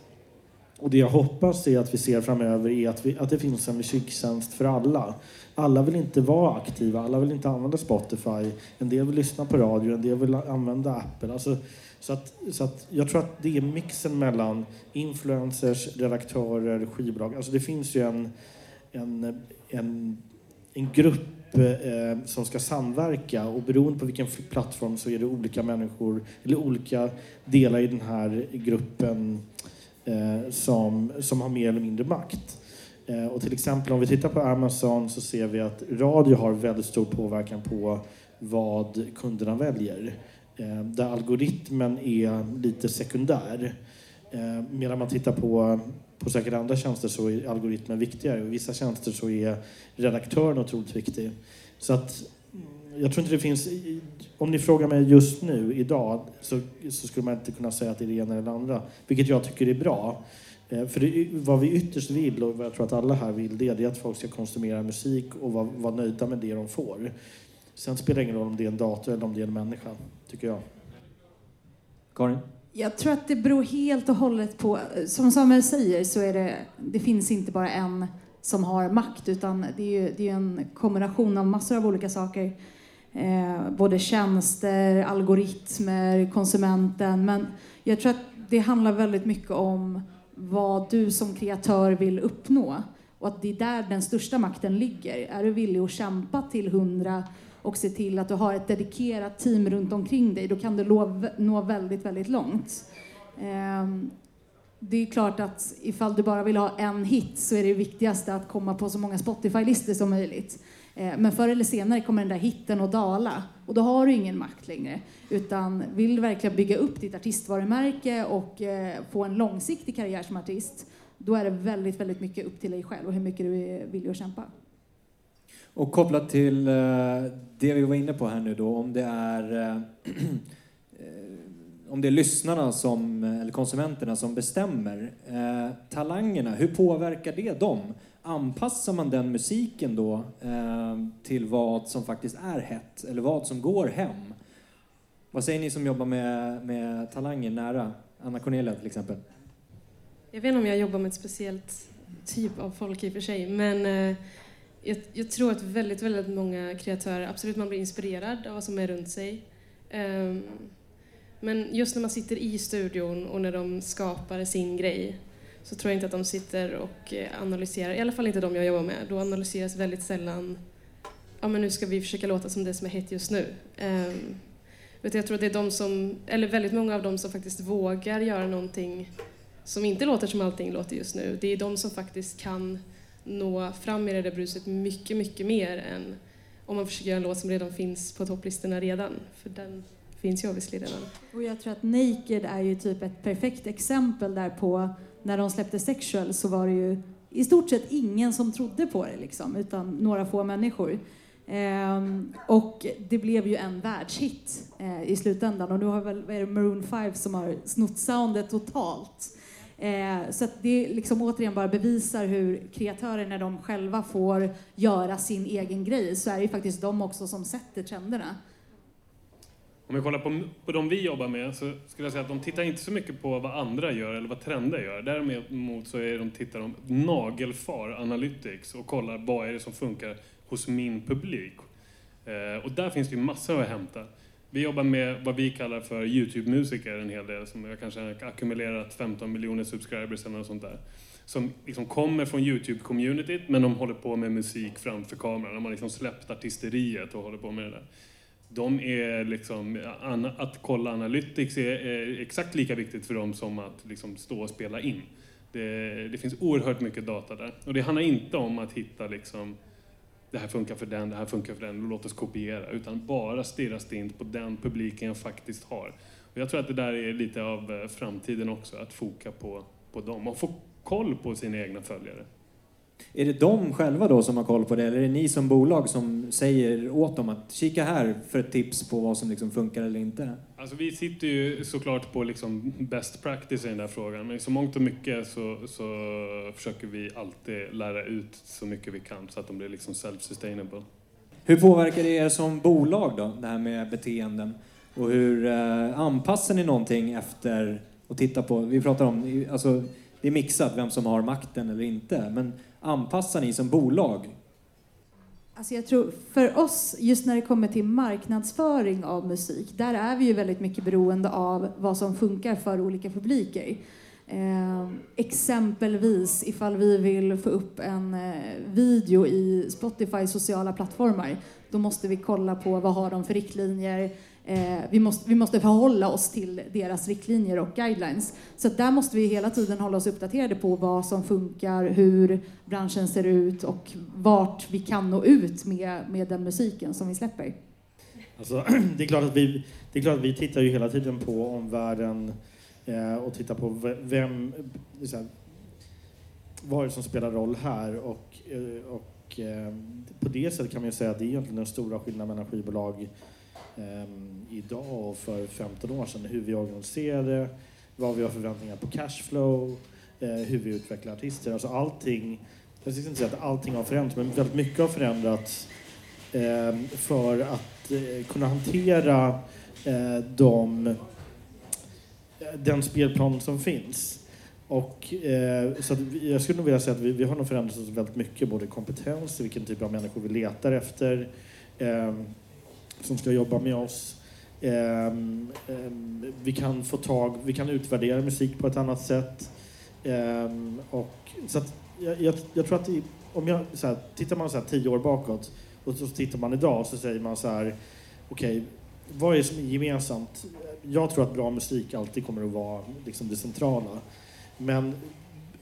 S2: och det jag hoppas är att vi ser framöver är att, vi, att det finns en musiktjänst för alla. Alla vill inte vara aktiva, alla vill inte använda Spotify. En del vill lyssna på radio, en del vill använda Apple. Alltså, så att, så att jag tror att det är mixen mellan influencers, redaktörer, skivbolag. Alltså det finns ju en, en, en, en grupp eh, som ska samverka och beroende på vilken plattform så är det olika människor eller olika delar i den här gruppen eh, som, som har mer eller mindre makt. Eh, och till exempel om vi tittar på Amazon så ser vi att radio har väldigt stor påverkan på vad kunderna väljer. Eh, där algoritmen är lite sekundär. Eh, medan man tittar på på säkert andra tjänster så är algoritmen viktigare. Och vissa tjänster så är redaktören otroligt viktig. Så att mm, jag tror inte det finns... Om ni frågar mig just nu, idag, så, så skulle man inte kunna säga att det är det ena eller det andra. Vilket jag tycker är bra. Eh, för det, vad vi ytterst vill, och vad jag tror att alla här vill, det är att folk ska konsumera musik och vara, vara nöjda med det de får. Sen spelar det ingen roll om det är en dator eller om det är en människa, tycker jag.
S1: Karin?
S3: Jag tror att det beror helt och hållet på, som Samuel säger så är det, det finns inte bara en som har makt utan det är ju det är en kombination av massor av olika saker. Eh, både tjänster, algoritmer, konsumenten. Men jag tror att det handlar väldigt mycket om vad du som kreatör vill uppnå. Och att det är där den största makten ligger. Är du villig att kämpa till hundra och se till att du har ett dedikerat team runt omkring dig, då kan du nå väldigt, väldigt långt. Ehm, det är klart att ifall du bara vill ha en hit så är det viktigaste att komma på så många Spotify-listor som möjligt. Ehm, men förr eller senare kommer den där hitten att dala och då har du ingen makt längre. Utan vill du verkligen bygga upp ditt artistvarumärke och eh, få en långsiktig karriär som artist, då är det väldigt, väldigt mycket upp till dig själv och hur mycket du är villig att kämpa.
S1: Och kopplat till eh, det vi var inne på här nu då, om det är eh, <clears throat> eh, om det är lyssnarna som, eller konsumenterna som bestämmer. talangerna, hur påverkar det dem? Anpassar man den musiken då till vad som faktiskt är hett eller vad som går hem? Vad säger ni som jobbar med, med talanger nära? Anna Cornelia till exempel.
S5: Jag vet inte om jag jobbar med ett speciellt typ av folk i och för sig, men jag, jag, tror att väldigt, väldigt många kreatörer, absolut man blir inspirerad av vad som är runt sig. Um, men just när man sitter i studion och när de skapar sin grej så tror jag inte att de sitter och eh, analyserar, i alla fall inte de jag jobbar med. Då analyseras väldigt sällan, ja men nu ska vi försöka låta som det som är hett just nu. Um, jag tror att det är de som, eller väldigt många av dem som faktiskt vågar göra någonting som inte låter som allting låter just nu. Det är de som faktiskt kan nå fram i det där bruset mycket, mycket mer än om man försöker göra en låt som redan finns på topplistorna redan. För den finns ju obviously redan.
S3: Och jag tror att Naked är ju typ ett perfekt exempel där på när de släppte Sexual så var det ju i stort sett ingen som trodde på det liksom, utan några få människor. Ehm, och det blev ju en världshit eh, i slutändan och nu har väl är det Maroon 5 som har snott soundet totalt. Eh, så att det liksom återigen bara bevisar hur kreatörer när de själva får göra sin egen grej så är det ju faktiskt de också som sätter trenderna.
S4: Om vi kollar på, på de vi jobbar med så skulle jag säga att de tittar inte så mycket på vad andra gör eller vad trender gör. Däremot så är de tittar de nagelfar Analytics och kollar vad är det som funkar hos min publik. Eh, och där finns det ju massor att hämta. Vi jobbar med vad vi kallar för YouTube-musiker en hel del, som jag kanske har ackumulerat 15 miljoner subscribers eller något sånt där. Som liksom kommer från YouTube-communityt, men de håller på med musik framför kameran. De har liksom släppt artisteriet och håller på med det där. De är liksom, att kolla Analytics är, är exakt lika viktigt för dem som att liksom stå och spela in. Det, det finns oerhört mycket data där. Och det handlar inte om att hitta liksom det här funkar för den, det här funkar för den, låt oss kopiera. Utan bara stirra stint på den publiken jag faktiskt har. Och jag tror att det där är lite av eh, framtiden också, att foka på, på dem och få koll på sina egna följare.
S1: Är det de själva då som har koll på det, eller är det ni som bolag som säger åt dem att kika här för ett tips på vad som liksom funkar eller inte?
S4: Alltså vi sitter ju såklart på liksom best practice i den där frågan, men i så mångt och mycket så, så försöker vi alltid lära ut så mycket vi kan så att de blir liksom self-sustainable.
S1: Hur påverkar det er som bolag då, det här med beteenden? Och hur eh, anpassar ni någonting efter att titta på, vi pratar om, alltså det är mixat vem som har makten eller inte, men anpassar ni som bolag?
S3: Alltså jag tror, för oss, just när det kommer till marknadsföring av musik, där är vi ju väldigt mycket beroende av vad som funkar för olika publiker. Eh, exempelvis ifall vi vill få upp en eh, video i Spotify sociala plattformar, då måste vi kolla på vad har de för riktlinjer, Eh, vi, måste, vi måste förhålla oss till deras riktlinjer och guidelines. Så där måste vi hela tiden hålla oss uppdaterade på vad som funkar, hur branschen ser ut och vart vi kan nå ut med, med den musiken som vi släpper.
S2: Alltså, <clears throat> det, är klart att vi, det är klart att vi tittar ju hela tiden på omvärlden eh, och tittar på vem, här, vad är det som spelar roll här och, eh, och eh, på det sättet kan man ju säga att det är egentligen den stora skillnaden mellan skivbolag Ehm, idag och för 15 år sedan. Hur vi organiserar det, vad vi har förväntningar på cashflow, eh, hur vi utvecklar artister. Alltså allting, jag ska inte säga att allting har förändrats, men väldigt mycket har förändrats ehm, för att eh, kunna hantera eh, de, den spelplan som finns. Och, eh, så jag skulle nog vilja säga att vi, vi har nog förändrats väldigt mycket, både kompetens, vilken typ av människor vi letar efter, eh, som ska jobba med oss. Um, um, vi kan få tag, vi kan utvärdera musik på ett annat sätt. Um, och, så att, jag, jag, jag tror att i, om jag, så här, tittar man så här tio år bakåt och så tittar man idag så säger man så här, okej, okay, vad är det som är gemensamt? Jag tror att bra musik alltid kommer att vara liksom det centrala. Men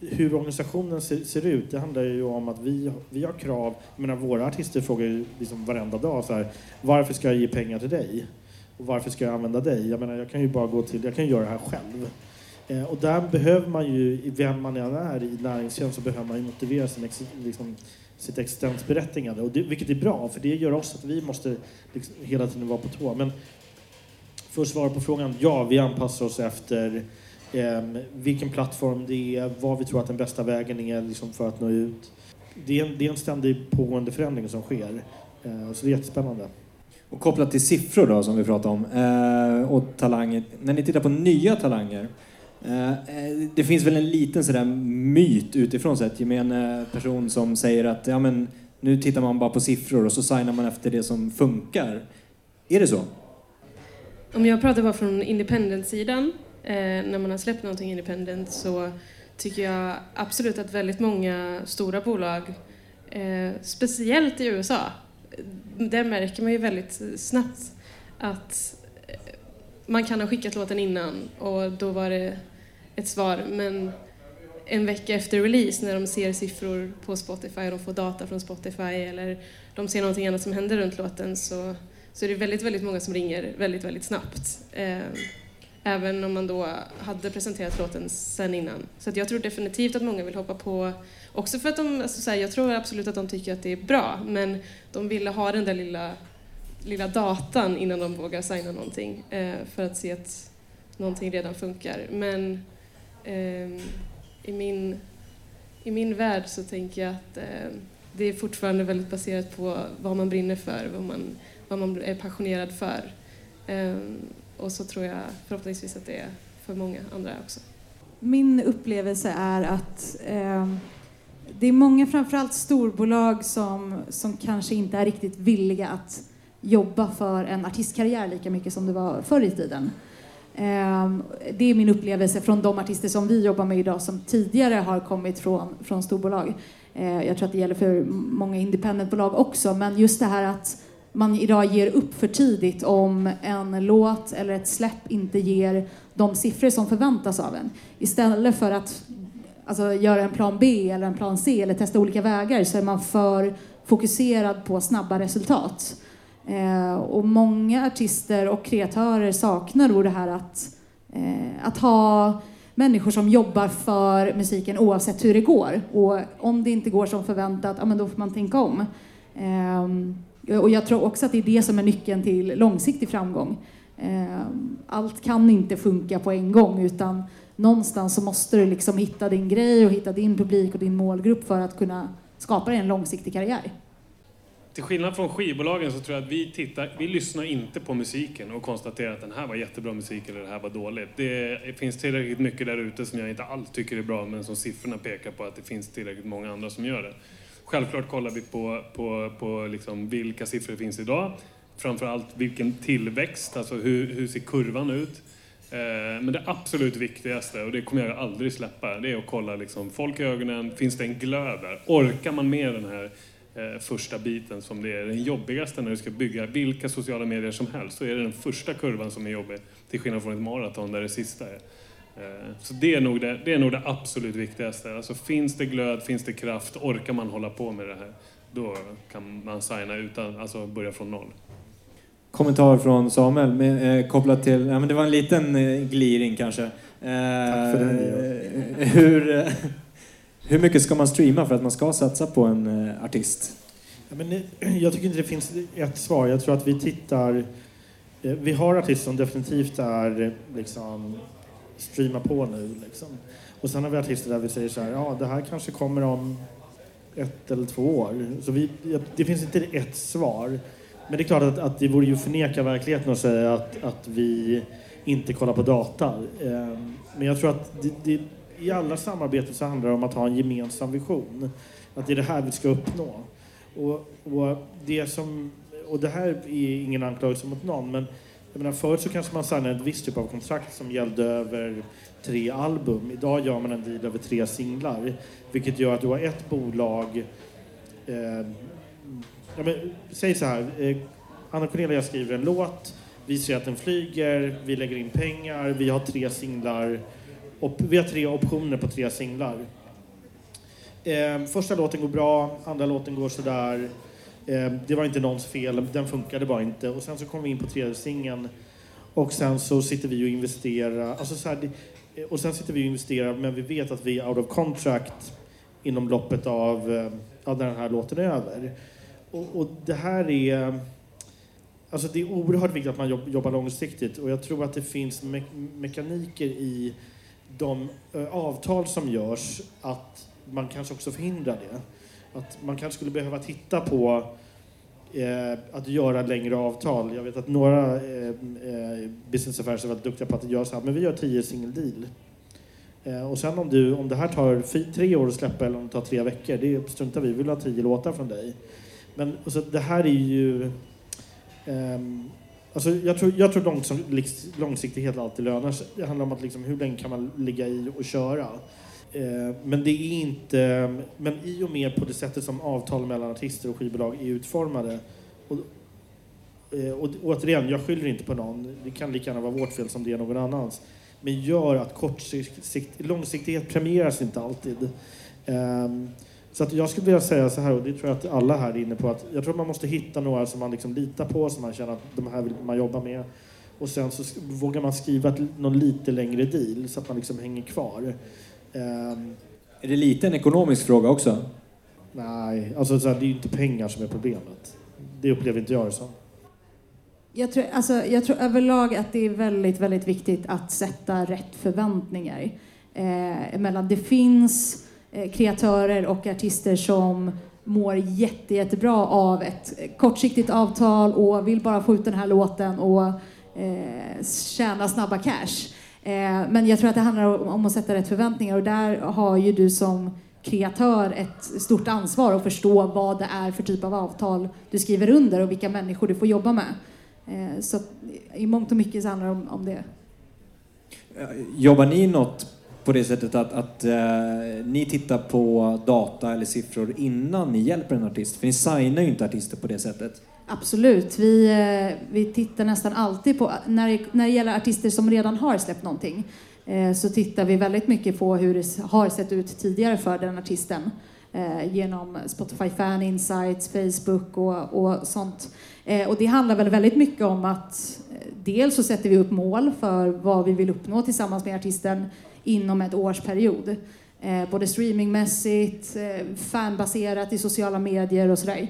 S2: hur organisationen ser, ser, ut, det handlar ju om att vi, vi har krav. Jag menar, våra artister frågar ju liksom varenda dag så här, varför ska jag ge pengar till dig? Och varför ska jag använda dig? Jag menar, jag kan ju bara gå till, jag kan göra det här själv. Eh, och där behöver man ju, vem man än är i näringstjänst, så behöver man ju motivera sin, liksom, sitt existensberättigande. Och det, vilket är bra, för det gör oss att vi måste liksom, hela tiden vara på tå. Men för att svara på frågan, ja, vi anpassar oss efter eh, vilken plattform det är, vad vi tror att den bästa vägen är liksom, för att nå ut. Det är, en, det är en ständig pågående förändring som sker. Eh, så det är jättespännande.
S1: Och kopplat till siffror då, som vi pratade om, eh, och talanger. När ni tittar på nya talanger, eh, det finns väl en liten sådär myt utifrån sett, gemene person som säger att ja, men, nu tittar man bara på siffror och så signar man efter det som funkar. Är det så?
S5: Om jag pratar bara från independent-sidan, Eh, när man har släppt någonting independent så tycker jag absolut att väldigt många stora bolag, eh, speciellt i USA, där märker man ju väldigt snabbt att eh, man kan ha skickat låten innan och då var det ett svar, men en vecka efter release när de ser siffror på Spotify och de får data från Spotify eller de ser någonting annat som händer runt låten så, så är det väldigt, väldigt många som ringer väldigt, väldigt snabbt. Eh, Även om man då hade presenterat låten sen innan. Så jag tror definitivt att många vill hoppa på, också för att de, alltså så här, jag tror absolut att de tycker att det är bra, men de ville ha den där lilla, lilla datan innan de vågar signa någonting eh, för att se att någonting redan funkar. Men eh, i min, i min värld så tänker jag att eh, det är fortfarande väldigt baserat på vad man brinner för, vad man, vad man är passionerad för. Ehm, och så tror jag förhoppningsvis att det är för många andra också.
S3: Min upplevelse är att eh, det är många, framförallt storbolag, som, som kanske inte är riktigt villiga att jobba för en artistkarriär lika mycket som det var förr i tiden. Eh, det är min upplevelse från de artister som vi jobbar med idag som tidigare har kommit från, från storbolag. Eh, jag tror att det gäller för många independentbolag också, men just det här att man idag ger upp för tidigt om en låt eller ett släpp inte ger de siffror som förväntas av en. Istället för att alltså, göra en plan B eller en plan C eller testa olika vägar så är man för fokuserad på snabba resultat. Eh, och många artister och kreatörer saknar då det här att, eh, att ha människor som jobbar för musiken oavsett hur det går. Och om det inte går som förväntat, ja, men då får man tänka om. Eh, Eh, och jag tror också att det är det som är nyckeln till långsiktig framgång. Eh, allt kan inte funka på en gång utan någonstans så måste du liksom hitta din grej och hitta din publik och din målgrupp för att kunna skapa dig en långsiktig karriär.
S4: Till skillnad från skivbolagen så tror jag att vi tittar, vi lyssnar inte på musiken och konstaterar att den här var jättebra musik eller det här var dåligt. Det finns tillräckligt mycket där ute som jag inte alls tycker är bra men som siffrorna pekar på att det finns tillräckligt många andra som gör det. Självklart kollar vi på, på, på liksom vilka siffror det finns idag. Framförallt vilken tillväxt, alltså hur, hur ser kurvan ut? Eh, men det absolut viktigaste, och det kommer jag aldrig släppa, det är att kolla liksom folk i ögonen. Finns det en glöd där? Orkar man med den här eh, första biten som det är den jobbigaste när du ska bygga vilka sociala medier som helst. Så är det den första kurvan som är jobbig, till skillnad från ett maraton där det sista är. Eh, så det är, nog det, det är nog det absolut viktigaste. Alltså finns det glöd, finns det kraft, orkar man hålla på med det här, då kan man signa utan, alltså börja från noll.
S1: Kommentar från Samuel med, eh, kopplat till, ja men det var en liten eh, gliring kanske. Eh,
S2: Tack för det.
S1: Eh, <laughs> hur, eh, hur mycket ska man streama för att man ska satsa på en eh, artist?
S2: Ja, men, <clears throat> jag tycker inte det finns ett svar. Jag tror att vi tittar... eh, Vi har artister som definitivt är liksom streama på nu. Liksom. Och sen har vi artister där vi säger så här, ja det här kanske kommer om ett eller två år. Så vi, det finns inte ett svar. Men det är klart att, att det vore ju att förneka verkligheten att säga att, att vi inte kollar på data. Ehm, men jag tror att det, det, i alla samarbeten så handlar det om att ha en gemensam vision. Att det är det här vi ska uppnå. Och, och, det, som, och det här är ingen anklagelse mot någon, men jag menar, förut så kanske man signade ett visst typ av kontrakt som gällde över tre album. Idag gör man en deal över tre singlar. Vilket gör att du har ett bolag... Eh, ja, men, säg så här. Eh, Anna Cornelia skriver en låt. Vi ser att den flyger. Vi lägger in pengar. Vi har tre singlar. Vi har tre optioner på tre singlar. Eh, första låten går bra, andra låten går sådär. Eh, det var inte någons fel, den funkade bara inte. Och sen så kom vi in på tredje singeln och sen så sitter vi och investerar. Alltså så här, eh, och sen sitter vi och investerar, men vi vet att vi är out of contract inom loppet av, eh, av när den här låten är över. Och, och det här är... Alltså det är oerhört viktigt att man jobb, jobbar långsiktigt och jag tror att det finns me mekaniker i de eh, avtal som görs att man kanske också förhindrar det. Att man kanske skulle behöva titta på Eh, att göra längre avtal. Jag vet att några eh, eh businessaffärer är väldigt duktiga på att göra så här, men vi gör tio single deal. Eh, och sen om, du, om det här tar tre år att släppa eller om det tar tre veckor, det struntar vi Vi vill ha tio låtar från dig. Men alltså, det här är ju... Um, alltså, jag tror, jag tror långs, långsiktighet alltid lönar sig. Det handlar om att liksom, hur länge kan man ligga i och köra. Eh, men det är inte... Men i och med på det sättet som avtal mellan artister och skivbolag är utformade och, eh, och återigen, jag skyller inte på någon. Det kan lika gärna vara vårt fel som det är någon annans men gör att kortsikt, långsiktighet premieras inte alltid. Ehm, så att jag skulle vilja säga så här, och det tror jag att alla här är inne på, att jag tror att man måste hitta några som man liksom litar på, som man känner att de här vill man jobba med. Och sen så vågar man skriva någon lite längre deal så att man liksom hänger kvar. Um,
S1: är det lite en ekonomisk fråga också?
S2: Nej, alltså så här, det är ju inte pengar som är problemet. Det upplever inte jag det som.
S3: Jag tror, alltså, jag tror överlag att det är väldigt, väldigt viktigt att sätta rätt förväntningar. Eh, mellan det finns eh, kreatörer och artister som mår jätte, jättebra av ett kortsiktigt avtal och vill bara få ut den här låten och eh, tjäna snabba cash. Eh, men jag tror att det handlar om att sätta rätt förväntningar och där har ju du som kreatör ett stort ansvar att förstå vad det är för typ av avtal du skriver under och vilka människor du får jobba med. Eh, så i mångt och mycket så handlar det om, om det.
S1: Eh, jobbar ni något på det sättet att, att eh, ni tittar på data eller siffror innan ni hjälper en artist? För ni signar ju inte artister på det sättet.
S3: Absolut. Vi, eh, vi tittar nästan alltid på, när, när det gäller artister som redan har släppt någonting, eh, så tittar vi väldigt mycket på hur det har sett ut tidigare för den artisten. Eh, genom Spotify Fan Insights, Facebook och, och sånt. Och det handlar väl väldigt mycket om att dels så sätter vi upp mål för vad vi vill uppnå tillsammans med artisten inom ett årsperiod. period. både streamingmässigt, fanbaserat i sociala medier och sådär.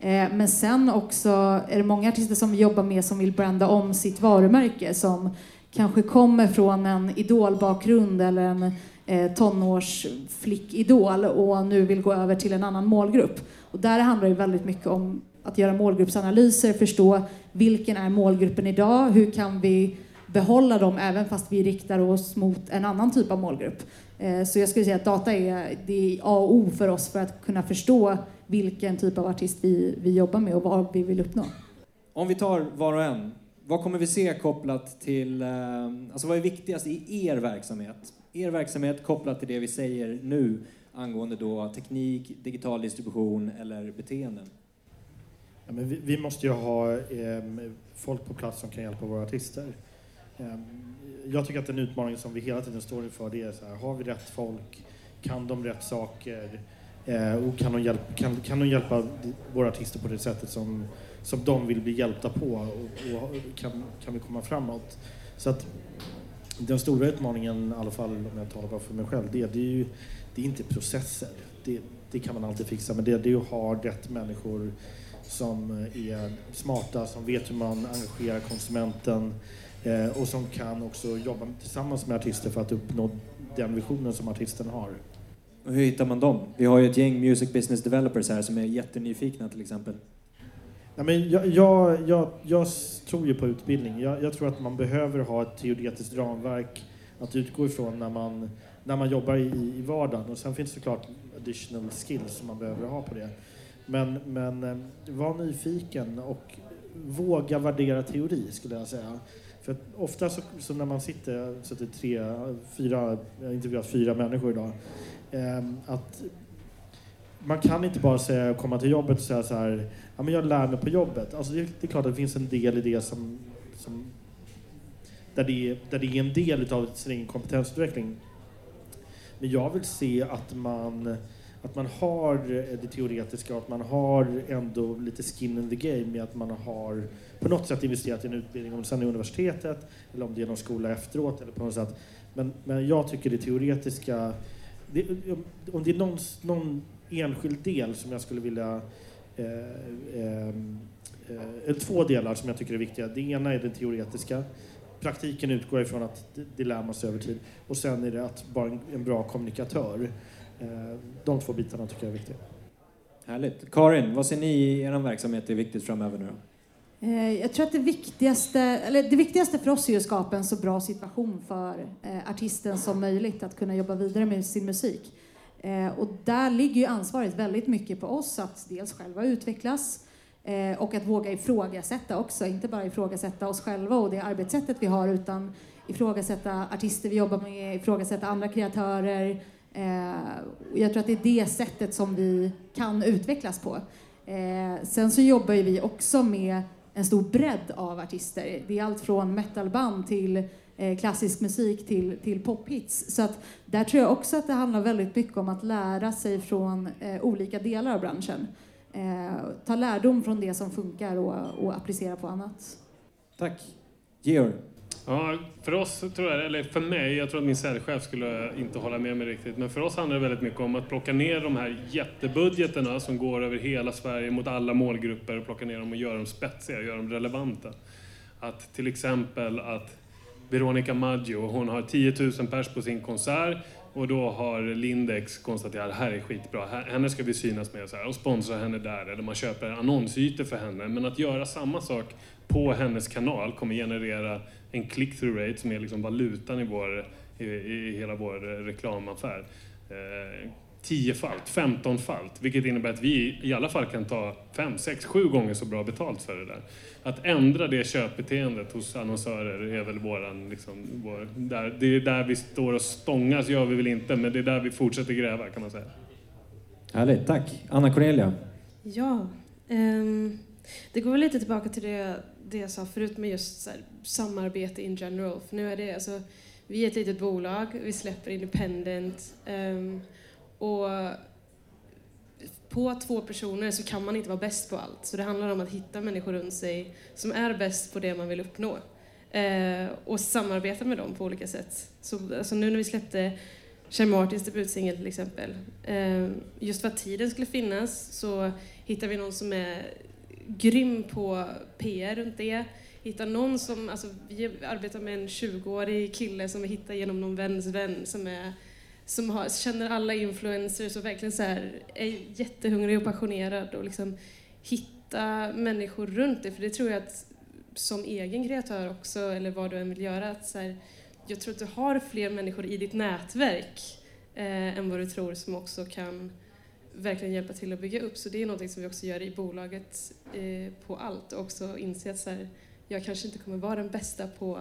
S3: Eh, men sen också är det många artister som vi jobbar med som vill branda om sitt varumärke som kanske kommer från en idolbakgrund eller en eh, tonårsflickidol och nu vill gå över till en annan målgrupp. Och där handlar det väldigt mycket om att göra målgruppsanalyser, förstå vilken är målgruppen idag, hur kan vi behålla dem även fast vi riktar oss mot en annan typ av målgrupp. Eh, så jag skulle säga att data är, det är A och O för oss för att kunna förstå vilken typ av artist vi, vi jobbar med och vad vi vill uppnå.
S1: Om vi tar var och en, vad kommer vi se kopplat till, eh, alltså vad är viktigast i er verksamhet? Er verksamhet kopplat till det vi säger nu angående då teknik, digital distribution eller beteenden?
S2: Ja, men vi, vi, måste ju ha eh, folk på plats som kan hjälpa våra artister. Eh, jag tycker att en utmaning som vi hela tiden står inför det är så här, har vi rätt folk? Kan de rätt saker? Eh, och kan de, hjälpa, kan, kan de hjälpa våra artister på det sättet som, som de vill bli hjälpta på? Och, och kan, kan vi komma framåt? Så att den stora utmaningen, i alla fall om jag talar bara för mig själv, det, det är ju det är inte processer. Det, det kan man alltid fixa, men det, det är att ha rätt människor som är smarta, som vet hur man engagerar konsumenten eh, och som kan också jobba tillsammans med artister för att uppnå den visionen som artisten har.
S1: Och hur hittar man dem? Vi har ju ett gäng music business developers här som är jättenyfikna till exempel.
S2: Ja, men jag, jag, jag, jag tror ju på utbildning. Jag, jag, tror att man behöver ha ett teoretiskt ramverk att utgå ifrån när man, när man jobbar i, i vardagen. Och sen finns det såklart additional skills som man behöver ha på det. Men, men eh, var nyfiken och våga värdera teori skulle jag säga. För att ofta så, så när man sitter, så det tre, fyra, jag har intervjuat fyra människor idag, Ehm, att man kan inte bara säga, komma till jobbet och säga så här, ja men jag lär mig på jobbet. Alltså det, det är klart att det finns en del i det som, som där, det, där det är en del av sin egen kompetensutveckling. Men jag vill se att man att man har det teoretiska och att man har ändå lite skin in the game med att man har på något sätt investerat i en utbildning, om det sen är universitetet eller om det är någon skola efteråt eller på något sätt. Men, men jag tycker det teoretiska, det, om det är någon, någon enskild del som jag skulle vilja eh, eh, eh, två delar som jag tycker är viktiga. Det ena är den teoretiska. Praktiken utgår ifrån att det, det lär man sig över tid. Och sen är det att vara en, en bra kommunikatör. Eh, de två bitarna tycker jag är viktiga.
S1: Härligt. Karin, vad ser ni i er verksamhet är viktigt framöver nu då?
S3: Eh, jag tror att det viktigaste, eller det viktigaste för oss är att skapa en så bra situation för eh, artisten som möjligt att kunna jobba vidare med sin musik. Eh, och där ligger ju ansvaret väldigt mycket på oss att dels själva utvecklas och att våga ifrågasätta också, inte bara ifrågasätta oss själva och det arbetssättet vi har utan ifrågasätta artister vi jobbar med, ifrågasätta andra kreatörer. Jag tror att det är det sättet som vi kan utvecklas på. Sen så jobbar ju vi också med en stor bredd av artister. Det är allt från metalband till eh, klassisk musik till, till pophits. Så att där tror jag också att det handlar väldigt mycket om att lära sig från eh, olika delar av branschen. Eh, ta lärdom från det som funkar och, och applicera på annat.
S1: Tack. Georg?
S4: Ja, för oss, tror jag, eller för mig, jag tror att min säljchef skulle inte hålla med mig riktigt, men för oss handlar det väldigt mycket om att plocka ner de här jättebudgeterna som går över hela Sverige mot alla målgrupper och plocka ner dem och göra dem spetsiga, göra dem relevanta. Att till exempel att Veronica Maggio, hon har 10 000 pers på sin konsert och då har Lindex konstaterat att det här är skitbra, henne ska vi synas med så här, och sponsra henne där, eller man köper annonsytor för henne. Men att göra samma sak på hennes kanal kommer generera en click-through rate som är liksom valutan i, vår, i, i hela vår reklamaffär. Eh, tiofalt, femtonfalt, vilket innebär att vi i alla fall kan ta fem, sex, sju gånger så bra betalt för det där. Att ändra det köpbeteendet hos annonsörer är väl våran, liksom, vår, där, det är där vi står och stångas, gör vi väl inte, men det är där vi fortsätter gräva kan man säga.
S1: Härligt, tack. Anna Cornelia?
S5: Ja, um, det går väl lite tillbaka till det det jag sa förut med just här, samarbete in general. För nu är det, alltså, vi är ett litet bolag, vi släpper independent um, och på två personer så kan man inte vara bäst på allt. Så det handlar om att hitta människor runt sig som är bäst på det man vill uppnå. Uh, och samarbeta med dem på olika sätt. Så, alltså nu när vi släppte Cher Martins debutsingel till exempel. Ehm, just för att tiden skulle finnas så hittade vi någon som är grym på PR runt det. Hitta någon som, alltså vi arbetar med en 20-årig kille som vi hittar genom någon väns vän som är som har, känner alla influencers och verkligen så här, är jättehungrig och passionerad och liksom hitta människor runt det. För det tror jag att som egen kreatör också, eller vad du än vill göra, att så här, jag tror att du har fler människor i ditt nätverk eh, än vad du tror som också kan verkligen hjälpa till att bygga upp. Så det är någonting som vi också gör i bolaget eh, på allt och också inse att så här, jag kanske inte kommer vara den bästa på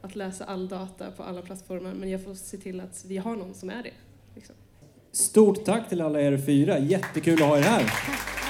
S5: att läsa all data på alla plattformar men jag får se till att vi har någon som är det. Liksom.
S1: Stort tack till alla er fyra, jättekul att ha er här.